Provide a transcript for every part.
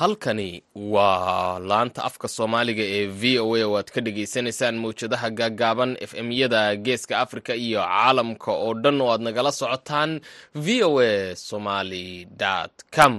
halkani waa laanta afka soomaaliga ee v o a oo aad ka dhagaysanaysaan mawjadaha gaagaaban f m yada geeska africa iyo caalamka oo dhan oo aad nagala socotaan v o a somaly com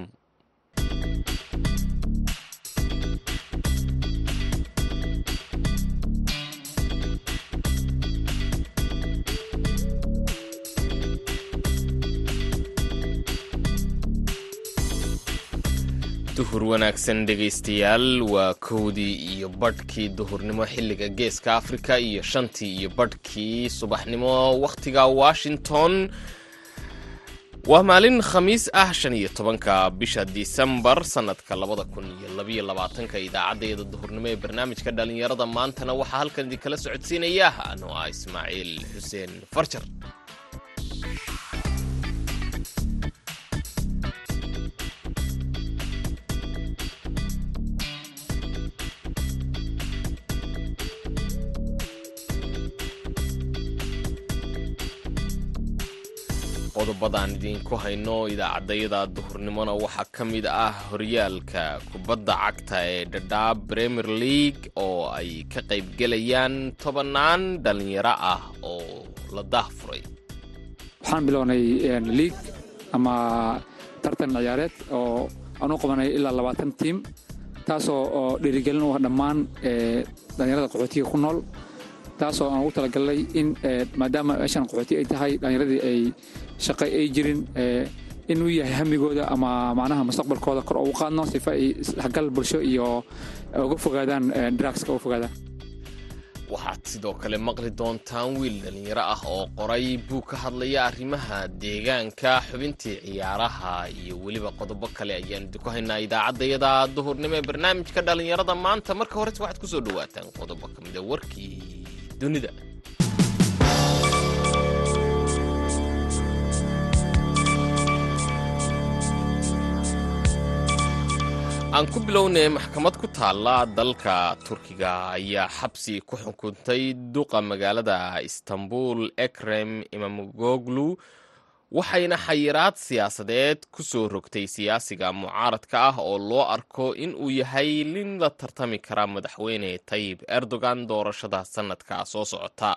duhur wanaagsan dhegaystayaal waa kowdii iyo badhkii duhurnimo xilliga geeska afrika iyo shantii iyo badhkii subaxnimo wakhtiga washington. Waa maalin khamiis ah shan iyo tobanka bisha disembar sannadka labada kun iyo labayo labaatanka idaacaddayada duhurnimo ee barnaamijka dhallinyarada maantana waxaa halkan idinkala socodsiinaya anoo ah ismaaciil xuseen farjar qodobadaan idiinku hayno idaacaddayada duhurnimona. Waxaa ka mid ah horyaalka kubadda cagta ee dhadhaab premier league oo ay ka qaybgelayaan tobannaan dhallinyaro ah oo la daahfuray. Waxaan bilownay liig ama tartan ciyaareed oo aan u qabanay ilaa labaatan tiim taasoo oo dhiirigelin u ah dhammaan dhallinyarada qaxootiga ku nool taasoo aan ugu talagalnay in maadaama meeshan qaxooti ay tahay dhallinyaradii ay shaqo ay jirin inuu yahay hamigooda ama macnaha mustaqbalkooda kor ugu qaadno sifa ay isdhexgal bulsho iyo uga fogaadaan drugska uga fogaadaan. Waxaad sidoo kale maqli doontaan wiil dhallinyaro ah oo qoray buu ka hadlaya arrimaha deegaanka xubintii ciyaaraha iyo weliba qodobo kale ayaan idinku haynaa idaacaddayada duhurnimo ee barnaamijka dhallinyarada maanta. Marka hores waxaad ku soo dhawaataan qodobo ka mida warkii dunida. Aan ku bilownay maxkamad ku taalla dalka turkiga ayaa xabsi ku xukuntay duqa magaalada istanbul ekrem imamogoglu waxayna xayiraad siyaasadeed ku soo rogtay siyaasiga mucaaradka ah oo loo arko in uu yahay nin la tartami kara madaxweyne tayib erdogan doorashada sannadka soo socota.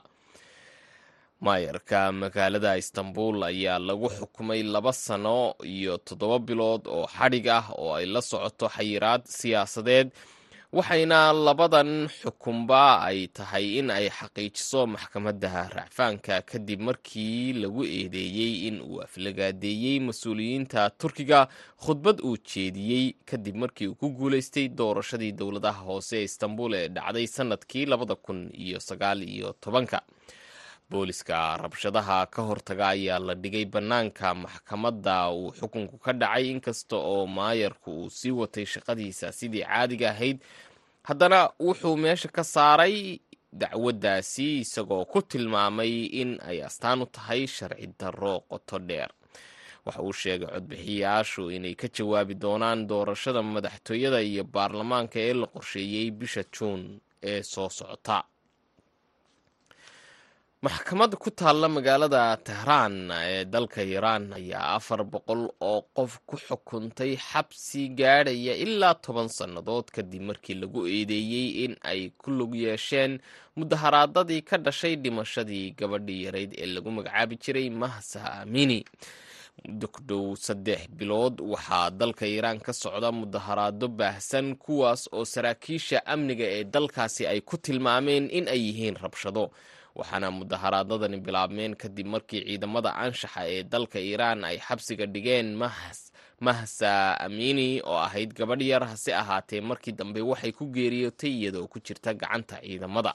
Maayarka magaalada istanbul ayaa lagu xukumay laba sano iyo toddoba bilood oo xadhig ah oo ay la socoto xayiraad siyaasadeed waxayna labadan xukunba ay tahay in ay xaqiijiso maxkamadda racfaanka kadib markii lagu eedeeyey in uu aflagaadeeyey mas'uuliyiinta turkiga khudbad uu jeediyey kadib markii uu ku guulaystay doorashadii dowladaha hoose ee istanbul ee dhacday sannadkii labada kun iyo sagaal iyo tobanka booliska rabshadaha ka hortaga ayaa la dhigay bannaanka maxkamadda. Uu xukunku ka dhacay inkasta oo maayarku uu sii watay shaqadiisa sidii caadiga ahayd haddana wuxuu meesha ka saaray dacwaddaasi isagoo ku tilmaamay in ay astaan u tahay sharci darro qoto dheer. Waxa uu sheegay codbixiyayaashu inay ka jawaabi doonaan doorashada madaxtooyada iyo baarlamaanka ee la qorsheeyey bisha juun ee soo socota maxkamad ku taalla magaalada tehraan ee dalka iiraan ayaa afar boqol oo qof ku xukuntay xabsi gaadhaya ilaa toban sannadood kadib markii lagu eedeeyey in ay ku lug yeesheen mudaharaadadii ka dhashay dhimashadii gabadhii yarayd ee lagu magacaabi jiray mahsa amini. Muddo saddex bilood waxaa dalka iiraan ka socda mudaharaado baahsan kuwaas oo saraakiisha amniga ee dalkaasi ay ku tilmaameen in ay yihiin rabshado waxaana mudaharaadadani bilaabmeen kadib markii ciidamada anshaxa ee dalka iiraan ay xabsiga dhigeen mahsa amini oo ahayd gabadh yar hase ahaatee markii dambe waxay ku geeriyootay iyadoo ku jirta gacanta ciidamada.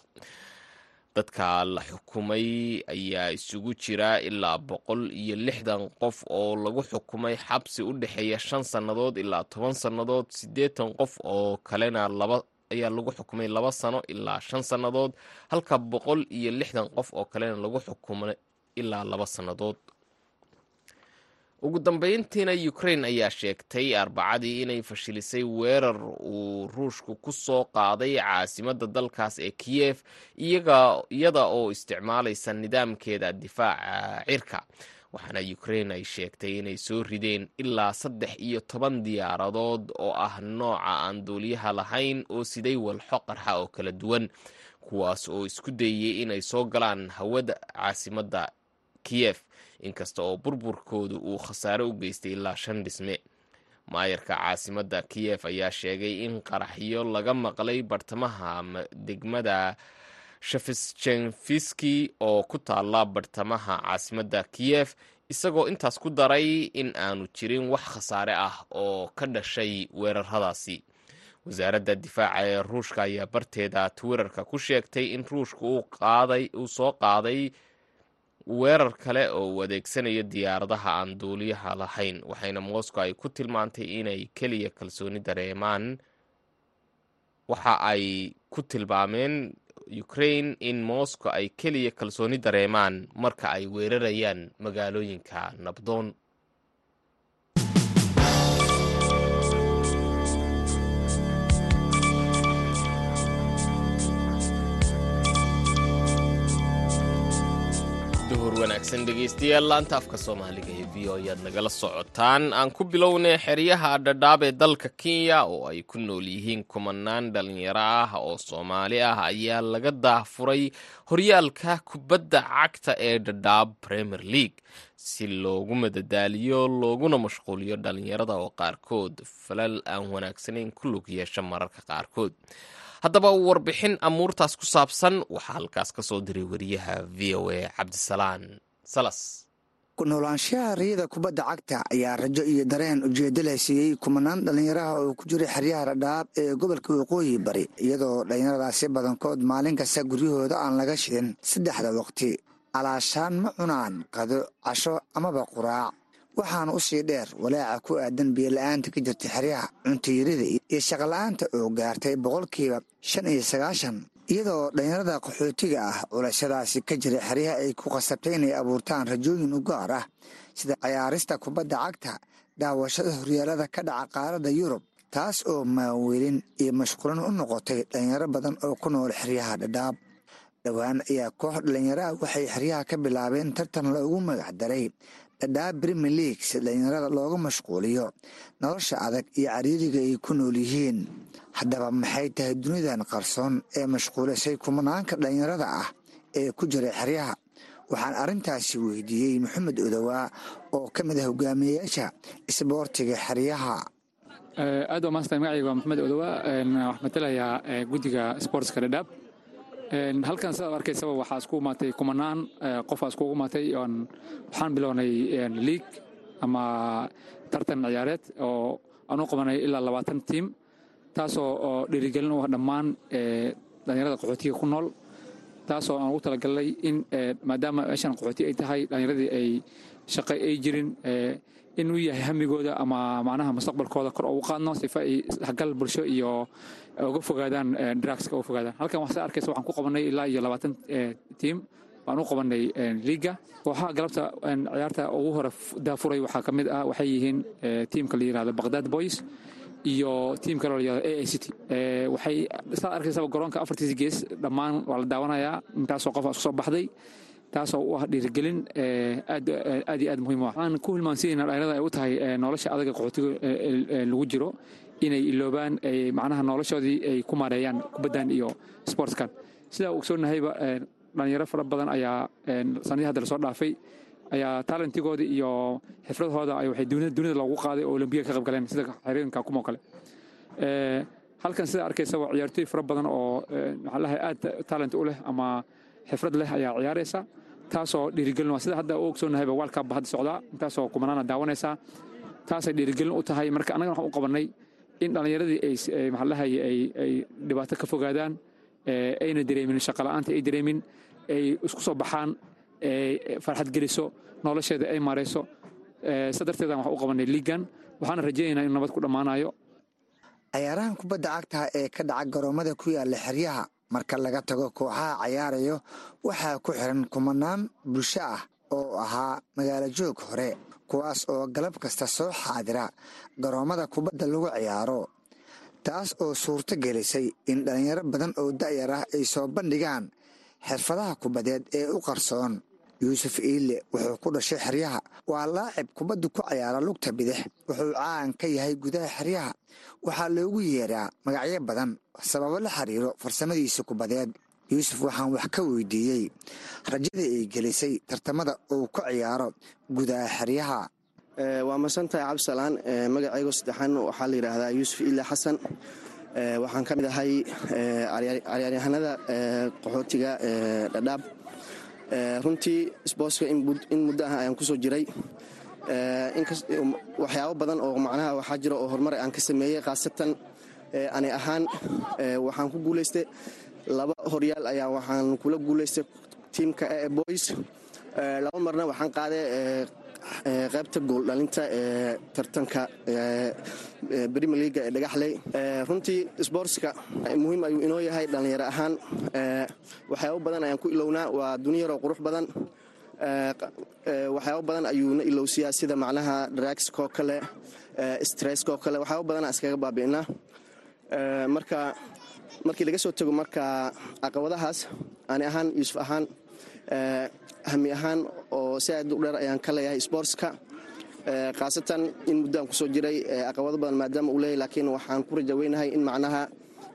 Dadka la xukumay ayaa isugu jira ilaa boqol iyo lixdan qof oo lagu xukumay xabsi u dhexeeya shan sannadood ilaa toban sannadood siddeetan qof oo kalena laba ayaa lagu xukumay laba sano ilaa shan sannadood halka boqol iyo lixdan qof oo kalena lagu xukumay ilaa laba sannadood. Ugu dambeyntiina ukrain ayaa sheegtay arbacadii inay fashilisay weerar uu ruushku ku soo qaaday caasimadda dalkaas ee kiyef iyada oo isticmaalaysa nidaamkeeda difaaca cirka waxaana ukrain ay sheegtay inay soo rideen ilaa saddex iyo toban diyaaradood oo ah nooca aan duuliyaha lahayn oo siday walxo qarxa oo kala duwan kuwaas oo isku dayey inay soo galaan hawada caasimadda kiyef inkasta oo burburkoodu uu khasaare u geystay ilaa shan dhisme. Maayarka caasimadda kiyef ayaa sheegay in qaraxyo laga maqlay bartamaha degmada shefsjenfiski oo ku taala bartamaha caasimadda kiyef isagoo intaas ku daray in aanu jirin wax khasaare ah oo ka dhashay weeraradaasi wasaaradda difaaca ee ruushka ayaa barteeda twitterka ku sheegtay in ruushka uu soo qaaday weerar kale oo uu adeegsanayo diyaaradaha aan duuliyaha lahayn waxayna moscow ay ku tilmaantay inay keliya kalsooni dareemaan waxa ay ku tilmaameen ukraine in moscow ay keliya kalsooni dareemaan marka ay weerarayaan magaalooyinka nabdoon duhur wanaagsan dhegeystayaal laanta afka soomaaliga ee v o ayaad nagala socotaan. Aan ku bilownay xeryaha dhadhaab ee dalka kenya oo ay ku nool yihiin kumanaan dhalinyaro ah oo soomaali ah ayaa laga daafuray horyaalka kubadda cagta ee dhadhaab premier league. Si loogu madadaaliyo looguna mashquuliyo dhalinyarada oo qaarkood falal aan wanaagsanayn ku lug yeesha mararka qaarkood haddaba warbixin amuurtaas ku saabsan waxaa halkaas ka soo diray wariyaha v o a cabdisalaan salas. Noolaanshaha riyada kubadda cagta ayaa rajo iyo dareen ujeeddo leh siiyey kumanaan dhallinyaraha oo ku jiray xeryaha dhadhaab ee gobolka waqooyi bari iyadoo dhallinyaradaasi badankood maalin kasta guryahooda aan laga shidin saddexda waqti. Alaashaan ma cunaan qado casho amaba quraac waxaana u sii dheer walaaca ku aadan biyola'aanta ka jirta xeryaha cuntayirida iyo shaqola'aanta oo gaartay boqolkiiba shan iyo sagaashan iyadoo dhallinyarada qaxootiga ah culashadaasi ka jira xeryaha ay ku qasabtay inay abuurtaan rajooyin u gaar ah sida cayaarista kubadda cagta daawashada horyaalada ka dhaca qaaradda yurub taas oo maaweelin iyo mashquulin u noqotay dhallinyaro badan oo ku nool xeryaha dhadhaab. Dhowaan ayaa koox dhallinyaraha waxay xeryaha ka bilaabeen tartan loogu magacdaray dhadhaab brimier league si dhallinyarada looga mashquuliyo nolosha adag iyo cariiriga ay ku nool yihiin. Haddaba maxay tahay dunidan qarsoon ee mashquulisay kumanaanka dhallinyarada ah ee ku jiray xeryaha? Waxaan arrintaasi weydiiyey maxamed odowaa oo ka mid ah hogaamiyeyaasha isboortiga xeryaha. Aad waa maasanta magacayga waa maxamed odowaa waxaan matalayaa guddiga sportska dhadhaab halkan sidaad arkaysaba waxaa isku imaatay kumanaan qofaa iskugu imaatay waxaan bilownay liig ama tartan ciyaareed oo aan u qabanay ilaa labaatan tiim taasoo oo dhiirigelin u ah dhammaan dhallinyarada qaxootiga ku nool taasoo aan ugu talagalnay in maadaama meeshan qaxooti ay tahay dhallinyaradii ay shaqo ay jirin inuu yahay hamigooda ama macnaha mustaqbalkooda kor ugu qaadno sifa ay isdhexgal bulsho iyo uga fogaadaan drugska uga fogaadaan. Halkan waxaa arkaysa waxaan ku qabanay ilaa iyo labaatan tiim baan u qabanay liiga. Kooxaha galabta ciyaarta ugu hore daafuray waxaa ka mid ah waxay yihiin tiimka la yiraahdo baghdad boys iyo tiim kale oo la yiraahdo a a city. Waxay saad arkaysaba garoonka afartiisa gees dhammaan waa la daawanayaa. Intaasoo qof isku soo baxday taasoo u ah dhiirigelin aad iyo aad muhiim u ah. Waxaan ku hilmaansiinayna dhalinyarada ay u tahay nolosha adaga qaxootiga lagu jiro inay iloobaan macnaha noloshoodii ay ku maareeyaan kubaddan iyo sportskan. Sidaa ogsoonnahayba dhalinyaro fara badan ayaa sanadii hadda la soo dhaafay ayaa talentigooda iyo xifradahooda waxay dunida loogu qaaday oo olimbiga ka qayb sida xiriirinka kumoo kale halkan sida arkaysaba ciyaartooy fara badan oo maxaa aad talent u leh ama xifrad leh ayaa ciyaaraysa. Taasoo dhiirigelin waa sida hadda u ogsoonnahayba waalkaba hadda socdaa. Intaasoo kumanaana daawanaysaa taasay dhiirigelin u tahay. Marka annagana waxaan u qabannay in dhallinyaradii ay ay dhibaato ka fogaadaan ayna dareemin shaqola'aanta ay dareemin ay isku soo baxaan farxad geliso nolosheeda ay maarayso sa darteedan waxaan u qabannay liigan waxaana rajaynaynaa in nabad ku dhammaanayo. Cayaarahan kubadda cagta ee ka dhaca garoomada ku yaalla xeryaha marka laga tago kooxaha cayaarayo waxaa ku xiran kumanaan bulsho ah oo ahaa magaalo joog hore kuwaas oo galab kasta soo xaadira garoommada kubadda lagu ciyaaro. Taas oo suurto gelisay in dhallinyaro badan oo da'yar ah ay soo bandhigaan xirfadaha kubadeed ee u qarsoon yuusuf iile wuxuu ku dhashay xeryaha. Waa laacib kubadda ku ciyaara lugta bidix. Wuxuu caan ka yahay gudaha xeryaha. Waxaa loogu yeeraa magacyo badan sababo la xiriiro farsamadiisa kubadeed. Yuusuf waxaan wax ka weydiiyey rajada ay gelisay tartamada uu ku ciyaaro gudaha xeryaha. Waa masantahay cabdisalaan magacaygo saddexaan waxaa la yidhaahdaa yuusuf ile xasan waxaan ka mid ahay cayaaryahanada qaxootiga dhadhaab runtii sboortska in muddo ah ayaan ku soo jiray. Waxyaabo badan oo macnaha waxaa jira oo horumar aan ka sameeyey khaasatan ani ahaan waxaan ku guulaystay laba horyaal ayaa waxaan kula guulaystay tiimka boys. Laba marna waxaan qaaday qaybta gooldhalinta ee tartanka brimier liga ee dhagaxley. Runtii sboortska muhiim ayuu inoo yahay dhallinyaro ahaan. Waxyaabo badan ayaan ku ilownaa waa dunyaroo qurux badan. Waxyaabo badan ayuuna ilowsiyaa sida macnaha dragskoo kale stresskoo kale. Waxyaabo badanaa iskaga baabi'inaa marka markii laga soo tego marka caqabadahaas ani ahaan yuusuf ahaan hami ahaan oo si aad u dheer ayaan ka leeyahay sboortska khaasatan in muddaan ku soo jiray caqabado badan maadaama uu leeyahy laakiin waxaan ku rajaweynahay in macnaha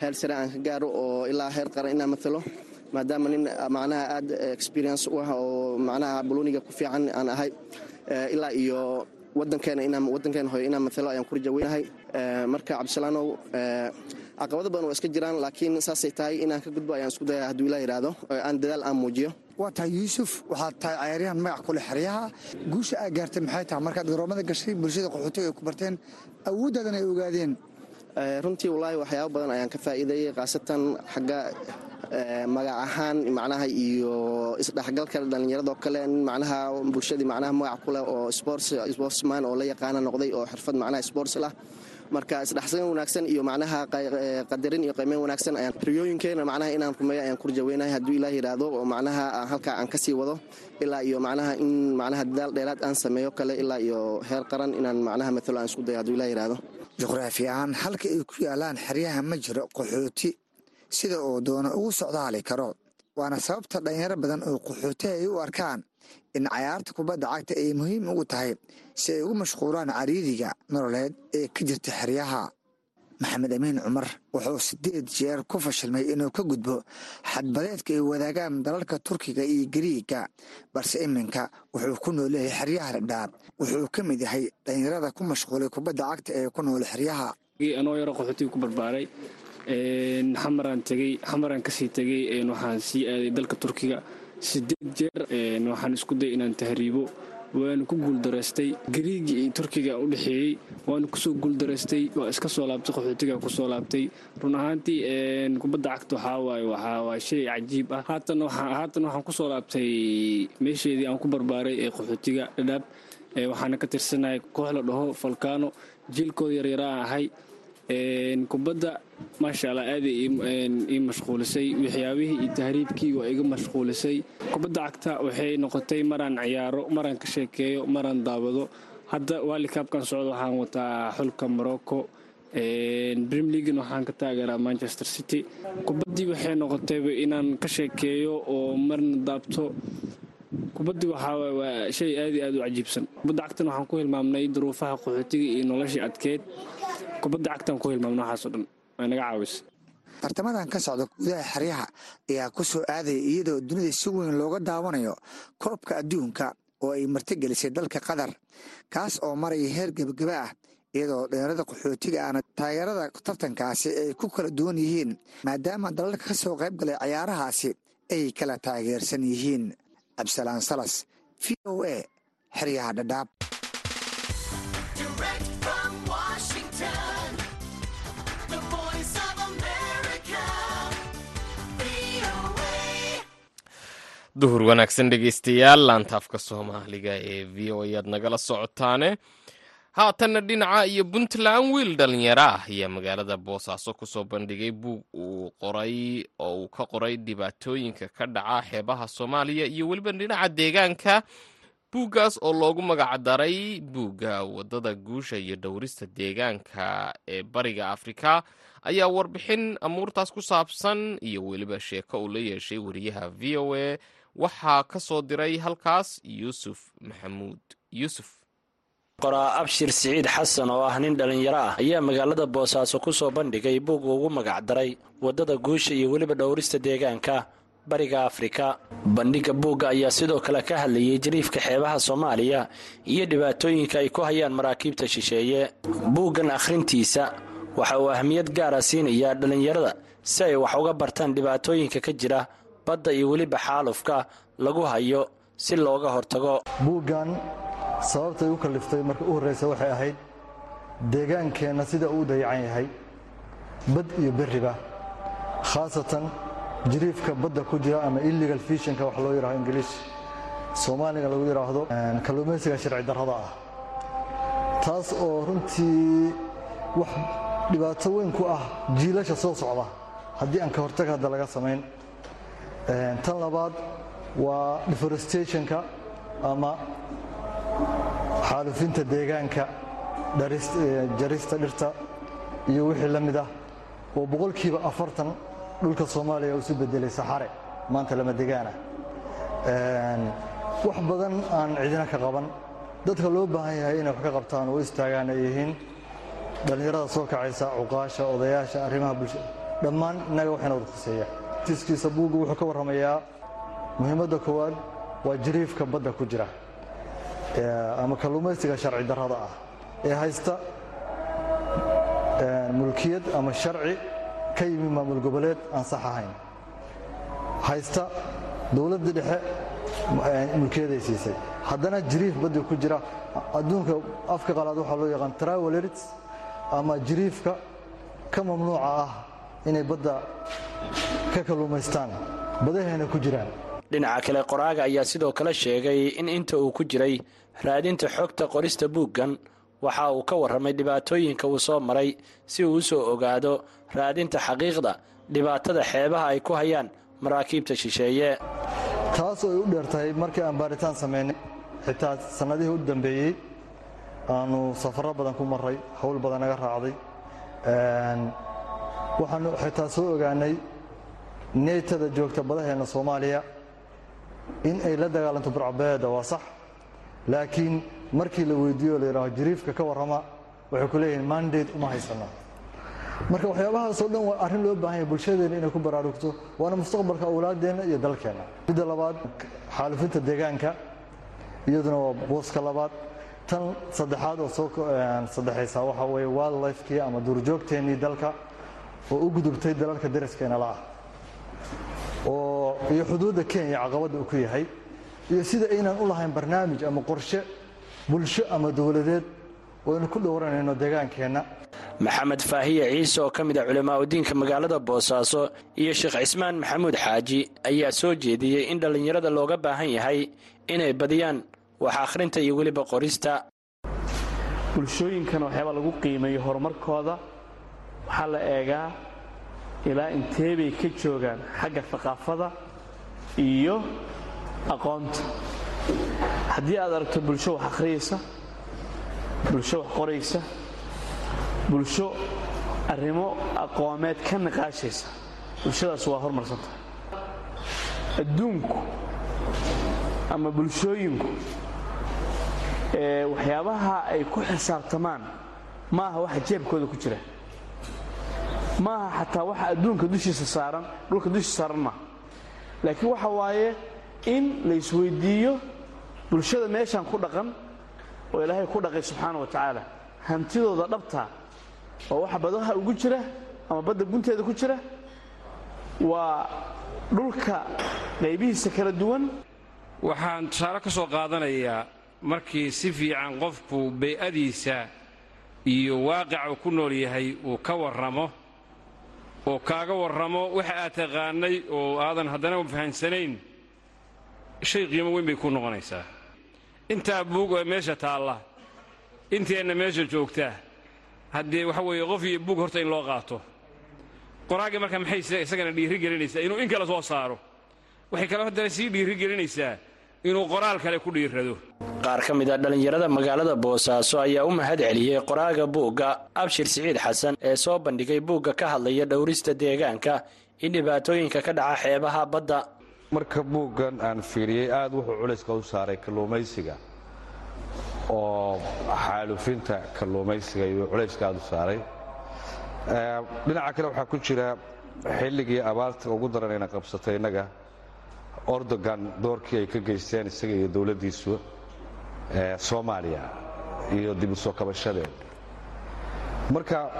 heer sare aan ka gaaro oo ilaa heer qaran inaan matalo. Maadaama nin macnaha aad experience u ah oo macnaha boloniga ku fiican aan ahay ilaa iyo wadankeena inaan wadankeena hoyo inaan matalo ayaan ku rajaweynahay marka cabdisalaanow caqabado badan waa iska jiraan laakiin saasay tahay inaan ka gudbo ayaan isku daya hadduu ilaa yidhaahdo aan dadaal aan muujiyo waa tahay yuusuf waxaad tahay cayaaryahan magac kule xeryaha. Guusha aa gaartay maxay tahay? Markaad garoomada gashay bulshada qaxootiga ay ku barteen awoodaadan ay ogaadeen. Runtii wallaahi waxyaabo badan ayaan ka faa'iideeyey khaasatan xagga magac ahaan macnaha iyo isdhexgalka dhallinyaradoo kale macnaha bulshadii macnaha magac kuleh oo sportsman oo la yaqaana noqday oo xirfad macnaha sports lah marka isdhexsan wanaagsan iyo macnaha qadarin iyo qiimeyn wanaagsan ayaan riyooyinkeena macnaha inaan rumeeyo ayaan ku rajaweynahay. Hadduu ilaah yidhaahdo oo macnaha halkaa aan ka sii wado ilaa iyo macnaha in macnaha dadaal dheeraad aan sameeyo kale ilaa iyo heer qaran inaan macnaha matalo aan isku dayo hadduu ilaah yidhaahdo. Juqraafi ahaan halka ay ku yaalaan xeryaha ma jiro qaxooti sida uu doono ugu socdaali karo. Waana sababta dhalinyaro badan oo qaxooti ay u arkaan in cayaarta kubadda cagta ay muhiim ugu tahay si ay ugu mashquulaan cariidiga nololeed ee ka jirta xeryaha. Maxamed amiin cumar wuxuu sideed jeer ku fashilmay inuu ka gudbo xadbadeedka ay wadaagaan dalalka turkiga iyo gariiga balse iminka wuxuu ku noolyahay xeryaha dhadhaab wuxuu ka mid yahay dhalinyarada ku mashquulay kubadda cagta ee ku nool xeryaha. Anoo yaro qaxootiga ku barbaaray xamaraan tegey xamaraan ka sii tegey waxaan sii aaday dalka turkiga sideed jeer waxaan isku dayay inaan tahriibo. Waana ku guuldaraystay gariigii iyo turkiga u dhexeeyey waana ku soo guuldaraystay waa iska soo laabtay qaxootiga ku soo laabtay. Run ahaantii kubadda cagta waxaa waaye waxaa waa shay cajiib ah. Haatan waxaan ku soo laabtay meesheedii aan ku barbaaray ee qaxootiga dhadhaab. Waxaana ka tirsanahay koox la dhaho falkaano jiilkooda yaryaraa ahay kubadda maasha allah aaday ii mashquulisay. Waxyaabihii iyo tahriibkii waa iga mashquulisay. Kubadda cagta waxay noqotay maraan ciyaaro maraan ka sheekeeyo maraan daawado. Hadda waalikaabkan socdo waxaan wataa xulka morocco. Brim leagan waxaan ka taageeraa manchester city. Kubaddii waxay noqotayba inaan ka sheekeeyo oo marna daabto. Kubaddii waxaa waa shay aad iyo u cajiibsan. Kubadda cagtan waxaan ku hilmaamnay duruufaha qaxootiga iyo noloshii adkeyd kubadda cagtan ku hilmaamna dhan. Way naga caawisa tartamadan ka socda gudaha xeryaha ayaa ku soo aadaya iyadoo dunida si weyn looga daawanayo koobka adduunka oo ay martigelisay dalka qatar kaas oo maraya heer gebagaba ah iyadoo dhalinyarada qaxootiga aana taageerada tartankaasi ay ku kala duwan yihiin maadaama dalalka ka soo qayb galay cayaarahaasi ay kala taageersan yihiin. Cabdisalaan salas v o a xeryaha dhadhaab duhur wanaagsan dhegeystayaal laantaafka soomaaliga ee v o ayaad nagala socotaane. Haatanna dhinaca iyo puntland wiil dhalinyaro ah ayaa magaalada boosaaso ku soo bandhigay buug uu qoray oo uu ka qoray dhibaatooyinka ka dhaca xeebaha soomaaliya iyo weliba dhinaca deegaanka. Buuggaas oo loogu magacdaray buugga waddada guusha iyo dhowrista deegaanka ee bariga afrika ayaa warbixin amuurtaas ku saabsan iyo weliba sheeko uu la yeeshay wariyaha v o a waxaa ka soo diray halkaas yuusuf maxamuud. Yuusuf. Qoraa abshir siciid xasan oo ah nin dhallinyaro ah ayaa magaalada boosaaso ku soo bandhigay buug ugu magacdaray waddada guusha iyo weliba dhowrista deegaanka bariga afrika. Bandhigga buugga ayaa sidoo kale ka hadlayay jariifka xeebaha soomaaliya iyo dhibaatooyinka ay ku hayaan maraakiibta shisheeye. Buuggan akhrintiisa waxa uu ahmiyad gaara siinayaa dhallinyarada si ay wax uga bartaan dhibaatooyinka ka jira badda iyo weliba xaalufka lagu hayo si looga hortago. Buuggan sababtay u kalliftay marka u horraysa waxay ahayd deegaankeenna sida uu dayacan yahay bad iyo berriba. Khaasatan jiriifka badda ku jira ama illegal fishinka wax loo yidhaho ingiliish soomaaliga lagu yidhaahdo kalluumaysiga sharci darrada ah. Taas oo runtii wax dhibaato weyn ku ah jiilasha soo socda. Haddii aan ka hortag hadda laga samayn tan labaad waa deforestationka ama xaalufinta deegaanka jarista dhirta iyo wixii la mid ah oo boqolkiiba afartan dhulka soomaaliya isu bedelay saxare maanta lama degaana. Wax badan aan cidina ka qaban. Dadka loo baahan yahay inay wax ka qabtaan oo istaagaan ay yihiin dhallinyarada soo kacaysa cuqaasha odayaasha arrimaha bulshada. Dhammaan innaga waxayna wada khuseeya tiskiisa buuggu wuxuu ka warramayaa muhiimadda koowaad waa jariifka badda ku jira ama kalluumaysiga sharci darrada ah ee haysta mulkiyad ama sharci ka yimi maamul goboleed aan sax ahayn. Haysta dowladda dhexe mulkiyaday siisay. Haddana jiriif badda ku jira adduunka afka qalaad waxaa loo yaqaan travelers ama jiriifka ka mamnuuca ah inay badda ka kalluumaystaan badahayna ku jiraan. Dhinaca kale qoraaga ayaa sidoo kale sheegay in inta uu ku jiray raadinta xogta qorista buuggan waxa uu ka warramay dhibaatooyinka uu soo maray si uu u soo ogaado raadinta xaqiiqda dhibaatada xeebaha ay ku hayaan maraakiibta shisheeye. Taas oo ay u dheer tahay markii aan baaritaan samaynay xitaa sannadihii u dambeeyey aanu safarro badan ku marray hawl badan naga raacday waxaanu xitaa soo ogaanay neytada joogta badaheenna soomaaliya in ay la dagaalanto burcabeeda waa sax. Laakiin markii la weydiiyo la yidhaaho jiriifka ka warrama waxay ku leeyihiin mandate uma haysano. Marka waxyaabahaasoo dhan waa arrin loo baahan yahay bulshadeenna inay ku baraarugto waana mustaqbalka awlaaddeenna iyo dalkeenna midda labaad xaalufinta deegaanka iyaduna waa booska labaad. Tan saddexaad oo soo saddexaysa waxaa weeye wildlifekii ama duurjoogteennii dalka oo u gudubtay dalalka dariskeena la ah oo iyo xuduudda kenya caqabadda uu ku yahay iyo sida aynan u lahayn barnaamij ama qorshe bulsho ama dowladeed oo aynu ku dhowranayno deegaankeenna. Maxamed faahiye ciise oo ka mid a culimaauddiinka magaalada boosaaso iyo sheekh cismaan maxamuud xaaji ayaa soo jeediyey in dhallinyarada looga baahan yahay inay badiyaan wax akhrinta iyo weliba qorista. Bulshooyinkan waxyaaba lagu qiimeeyo horumarkooda waxaa la eegaa ilaa intee bay ka joogaan xagga thaqaafada iyo aqoonta. Haddii aad aragto bulsho wax akhriyaysa bulsho wax qoraysa bulsho arrimo aqoomeed ka niqaashaysa bulshadaas waa horumarsanta adduunku ama bulshooyinku ee waxyaabaha ay ku xisaabtamaan ma aha waxa jeebkooda ku jira ma aha xataa waxa adduunka dushiisa saaran dhulka dushiisa saaran maaha. Laakiin waxa waaye in la isweydiiyo bulshada meeshaan ku dhaqan oo ilaahay ku dhaqay subxaana wa tacaala. Hantidooda dhabtaa oo waxa badaha ugu jira ama badda gunteeda ku jira waa dhulka qaybihiisa kala duwan. Waxaan tusaale ka soo qaadanayaa markii si fiican qofku bay-adiisa iyo waaqica uu ku nool yahay uu ka warramo oo kaaga warramo waxa aad taqaanay oo aadan haddana fahansanayn shay qiimo weyn bay ku noqonaysaa. Intaa buug oo meesha taalla inteenna meesha joogtaa haddee waxa weeye qof iyo buug horta in loo qaato. Qoraagga marka maxay isagana dhiiri gelinaysaa inuu in kale soo saaro. Waxay kaloo haddana sii dhiiri gelinaysaa inuu qoraal kale ku dhiirrado qaar ka mid a dhallinyarada magaalada boosaaso ayaa u mahad celiyey qoraaga buugga abshir siciid xasan ee soo bandhigay buugga ka hadlaya dhowrista deegaanka in dhibaatooyinka ka dhaca xeebaha badda. Marka buuggan aan fiiriyey aad wuxuu culayska u saaray kalluumaysiga. Oo xaalufinta kalluumaysiga iyo culayska aad u saaray. Dhinaca kale waxaa ku jira xilligii abaarta ugu daranayna qabsatay innaga ordogan doorkii ay ka geysteen isaga iyo dowladdiisu soomaaliya iyo dib u soo marka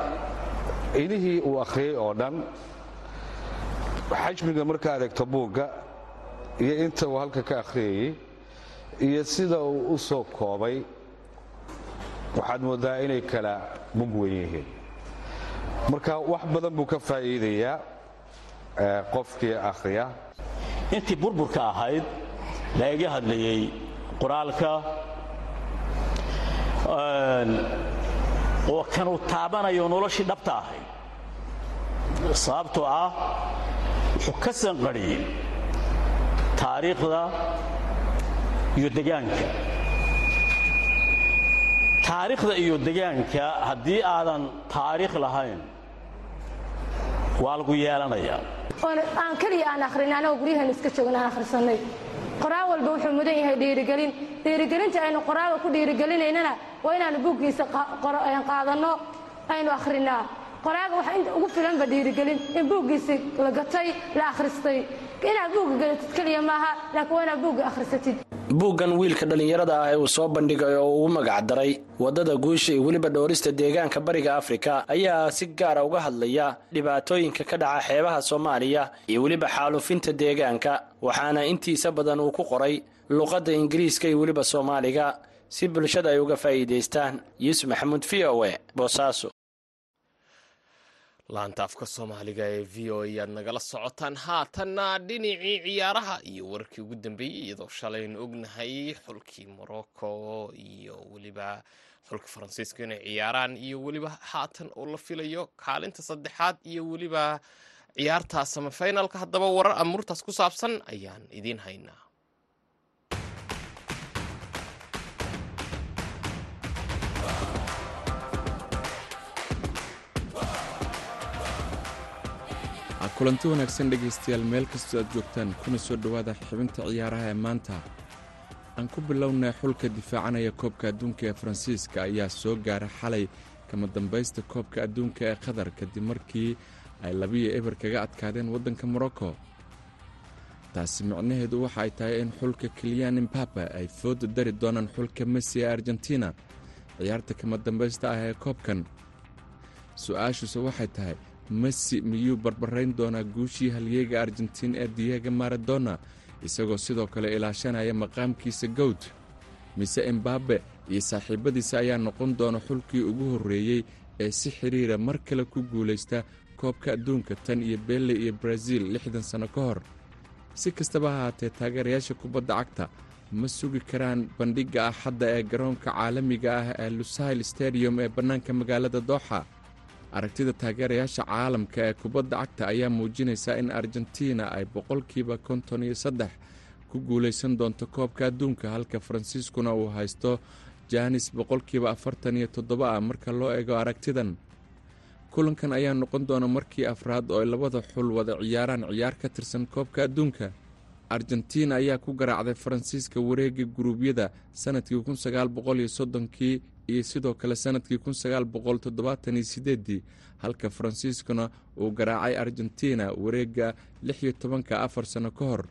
inihii uu akhriyey oo dhan xajmiga marka adeegto buugga iyo inta uu halka ka akhriyayey iyo sida uu u soo koobay waxaad mooddaa inay kala mug wen yihiin. Marka wax badan buu ka faa'iidayaa qofkii akhriya. Intii burburka ahayd lagaga hadlayey qoraalka oo kanuu taabanayo noloshii dhabta ahayd sababtoo ah wuxuu ka sanqadhiyey taariikhda iyo degaanka taariikhda iyo degaanka haddii aadan taariikh lahayn waa lagu yeelanayaa. Aan keliya aan akhrin anagoo guryahan iska joogna aan akhrisannay qoraa walba wuxuu mudan yahay dhiirigelin. Dhiirigelinta aynu qoraaga ku dhiirigelinaynana waa inaanu buuggiisa qaadanno aynu akhrinaa. Qoraaga waxa inta ugu filanba dhiirigelin in buuggiisi la gatay la akhristay inaad buugga gadatid keliya maaha laakiin waa inaad buugga akhrisatid. Buuggan wiilka dhallinyarada ah ee uu soo bandhigay oo ugu magac daray waddada guusha iyo weliba dhowrista deegaanka bariga afrika ayaa si gaara uga hadlaya dhibaatooyinka ka dhaca xeebaha soomaaliya iyo weliba xaalufinta deegaanka waxaana intiisa badan uu ku qoray luqadda ingiriiska iyo weliba soomaaliga si bulshada ay uga faa'iidaystaan yuusuf maxamuud v o e boosaaso laanta afka soomaaliga ee v o ayaad nagala socotaan. Haatanna dhinacii ciyaaraha iyo wararkii ugu dambeeyey iyadoo shalaynu ognahay xulkii morocco iyo weliba xulka faransiiska inay ciyaaraan iyo weliba haatan oo la filayo kaalinta saddexaad iyo weliba ciyaarta samafinalka haddaba warar amuurtaas ku saabsan ayaan idiin haynaa kulanti wanaagsan dhegaystayaal meel kastoo aad joogtaan kuna soo dhowaada xibinta ciyaaraha ee maanta. Aan ku bilownay xulka difaacanaya koobka adduunka ee faransiiska ayaa soo gaara xalay kama dambaysta koobka adduunka ee qatar kadib markii ay labiyo eber kaga adkaadeen waddanka morocco. Taasi micnaheedu waxa ay tahay in xulka kiliyan imbaba ay fooda dari doonaan xulka messi ee argentina ciyaarta kama dambaysta ah ee koobkan. Su'aashuuse waxay tahay messi miyuu barbarayn doonaa guushii halyeega argentiin ee diego maradona isagoo sidoo kale ilaashanaya maqaamkiisa gowd mise embabe iyo saaxiibadiisa ayaa noqon doona xulkii ugu horreeyey ee si xidhiira mar kale ku guulaysta koobka adduunka tan iyo belle iyo baraziil lixdan sanno ka hor? Si kastaba ha haatee taageerayaasha kubadda cagta ma sugi karaan bandhigga axadda ee garoonka caalamiga ah ee lusail stadium ee bannaanka magaalada dooxa aragtida taageerayaasha caalamka ee kubadda cagta ayaa muujinaysa in argentina ay boqolkiiba konton iyo saddex ku guulaysan doonto koobka adduunka halka faransiiskuna uu haysto jaanis boqolkiiba afartan iyo toddoba ah marka loo eego aragtidan. Kulankan ayaa noqon doona markii afraad oo ay labada xul wada ciyaaraan ciyaar ka tirsan koobka adduunka argentina ayaa ku garaacday faransiiska wareegga guruubyada sannadkii kun sagaal boqol iyo soddonkii iyo sidoo kale sannadkii kun sagaal boqol toddobaatan iyo sideeddii halka faransiiskuna uu garaacay argentina wareegga lix iyo tobanka afar sanno ka hor.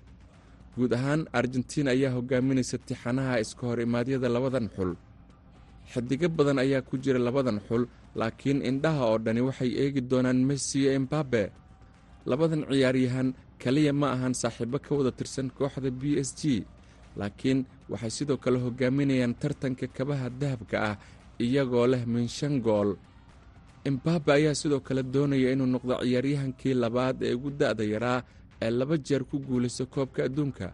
Guud ahaan argentiin ayaa hogaaminaysa tixanaha iska hor imaadyada labadan xul. Xidigo badan ayaa ku jira labadan xul laakiin indhaha oo dhani waxay eegi doonaan messi iyo embabe labadan ciyaaryahan kaliya ma ahan saaxiibo ka wada tirsan kooxda b s g. Laakiin waxay sidoo kale hogaaminayaan tartanka kabaha dahabka ah iyagoo leh min shan gool. Embabe ayaa sidoo kale doonaya inuu noqdo ciyaaryahankii labaad ee ugu da'da yaraa ee laba jeer ku guulaysta koobka adduunka.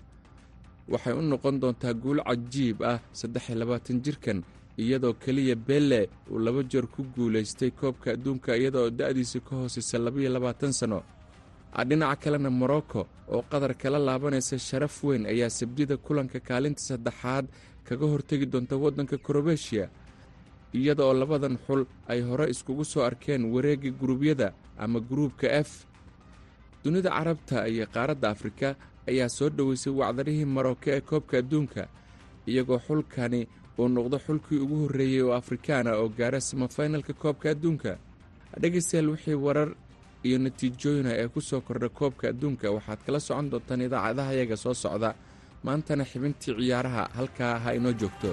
Waxay u noqon doontaa guul cajiib ah saddex iyo labaatan jirkan iyadoo keliya belle uu laba jeer ku guulaystay koobka adduunka iyadoo da'diisa ka hoosaysa labaiyo labaatan sanno dhinaca kalena morocco oo qatar kala laabanaysa sharaf weyn ayaa sabdida kulanka kaalinta saddexaad kaga hortegi doonta waddanka krobeshiya iyada oo labadan xul ay hore iskugu soo arkeen wareegga guruubyada ama gruubka f. Dunida carabta iyo qaaradda afrika ayaa soo dhoweysay wacdarihii maroko ee koobka adduunka iyagoo xulkani uu noqdo xulkii ugu horreeyey oo afrikaana oo gaara samafinalka koobka adduunka. Dhegaystayaal wixii warar iyo natiijooyina ee ku soo kordha koobka adduunka. Waxaad kala socon doontaan idaacadaha yaga soo socda. Maantana xibintii ciyaaraha halkaa ha inoo joogto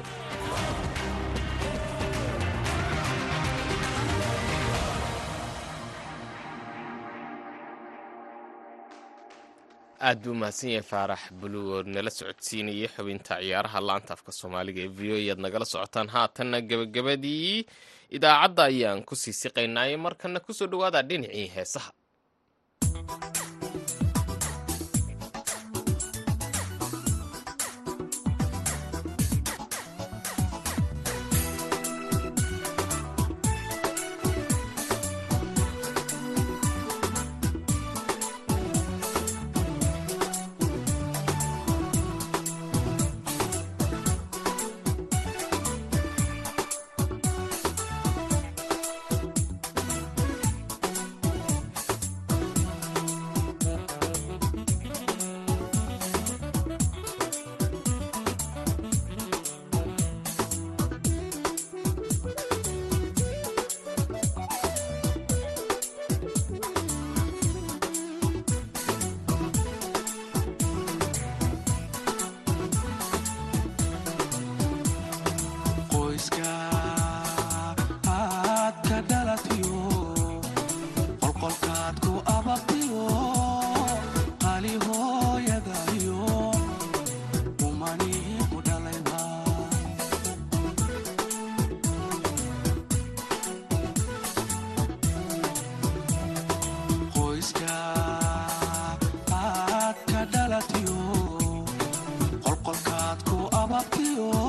aad buu mahadsan yahay faarax buluug oo nala socodsiinayay xubinta ciyaaraha laanta afka soomaaliga ee v o ead nagala socotaan. Haatanna gebagabadii idaacadda ayaan ku sii siqaynaaye markana ku soo dhowaada dhinacii heesaha up.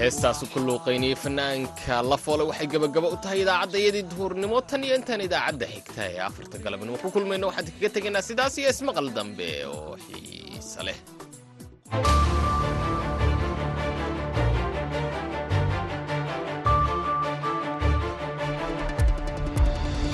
Heestaasu ku luuqaynayay fanaanka lafoole waxay gebagaba u tahay idaacadda iyadii duhurnimo. Tan iyo intaan idaacadda xigta ee afarta galabnimo. Ku kulmayno waxaan kaga tegaynaa sidaas iyo ismaqal dambe oo xiise leh